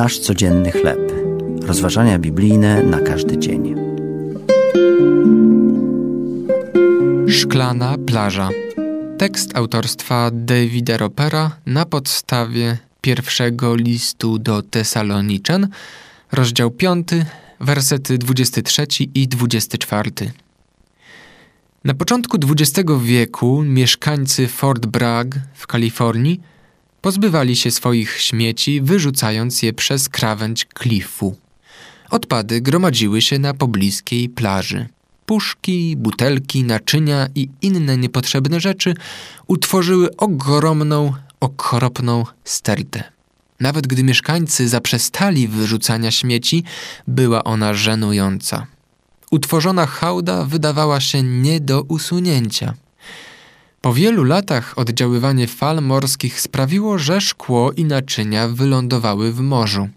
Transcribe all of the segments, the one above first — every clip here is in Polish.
Nasz codzienny chleb. Rozważania biblijne na każdy dzień. Szklana plaża. Tekst autorstwa Davida Ropera na podstawie pierwszego listu do Tesaloniczan, rozdział 5, wersety 23 i 24. Na początku XX wieku mieszkańcy Fort Bragg w Kalifornii pozbywali się swoich śmieci, wyrzucając je przez krawędź klifu. Odpady gromadziły się na pobliskiej plaży. Puszki, butelki, naczynia i inne niepotrzebne rzeczy utworzyły ogromną, okropną stertę. Nawet gdy mieszkańcy zaprzestali wyrzucania śmieci, była ona żenująca. Utworzona hałda wydawała się nie do usunięcia. Po wielu latach oddziaływanie fal morskich sprawiło, że szkło i naczynia wylądowały w morzu.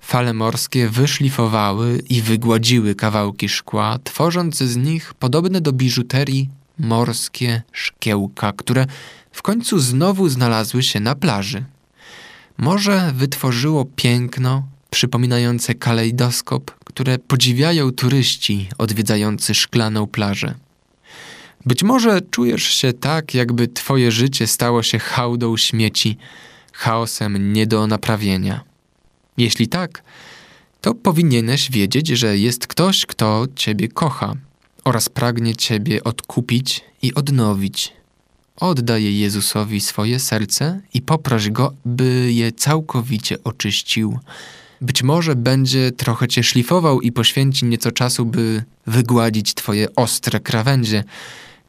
Fale morskie wyszlifowały i wygładziły kawałki szkła, tworząc z nich podobne do biżuterii morskie szkiełka, które w końcu znowu znalazły się na plaży. Morze wytworzyło piękno przypominające kalejdoskop, które podziwiają turyści odwiedzający szklaną plażę. Być może czujesz się tak, jakby twoje życie stało się hałdą śmieci, chaosem nie do naprawienia. Jeśli tak, to powinieneś wiedzieć, że jest ktoś, kto ciebie kocha oraz pragnie ciebie odkupić i odnowić. Oddaj Jezusowi swoje serce i poproś go, by je całkowicie oczyścił. Być może będzie trochę cię szlifował i poświęci nieco czasu, by wygładzić twoje ostre krawędzie.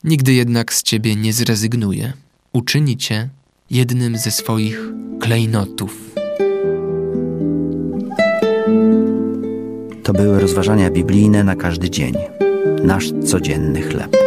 Nigdy jednak z ciebie nie zrezygnuje. Uczyni cię jednym ze swoich klejnotów. To były rozważania biblijne na każdy dzień. Nasz codzienny chleb.